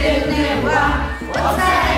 Willy Wah. What's that?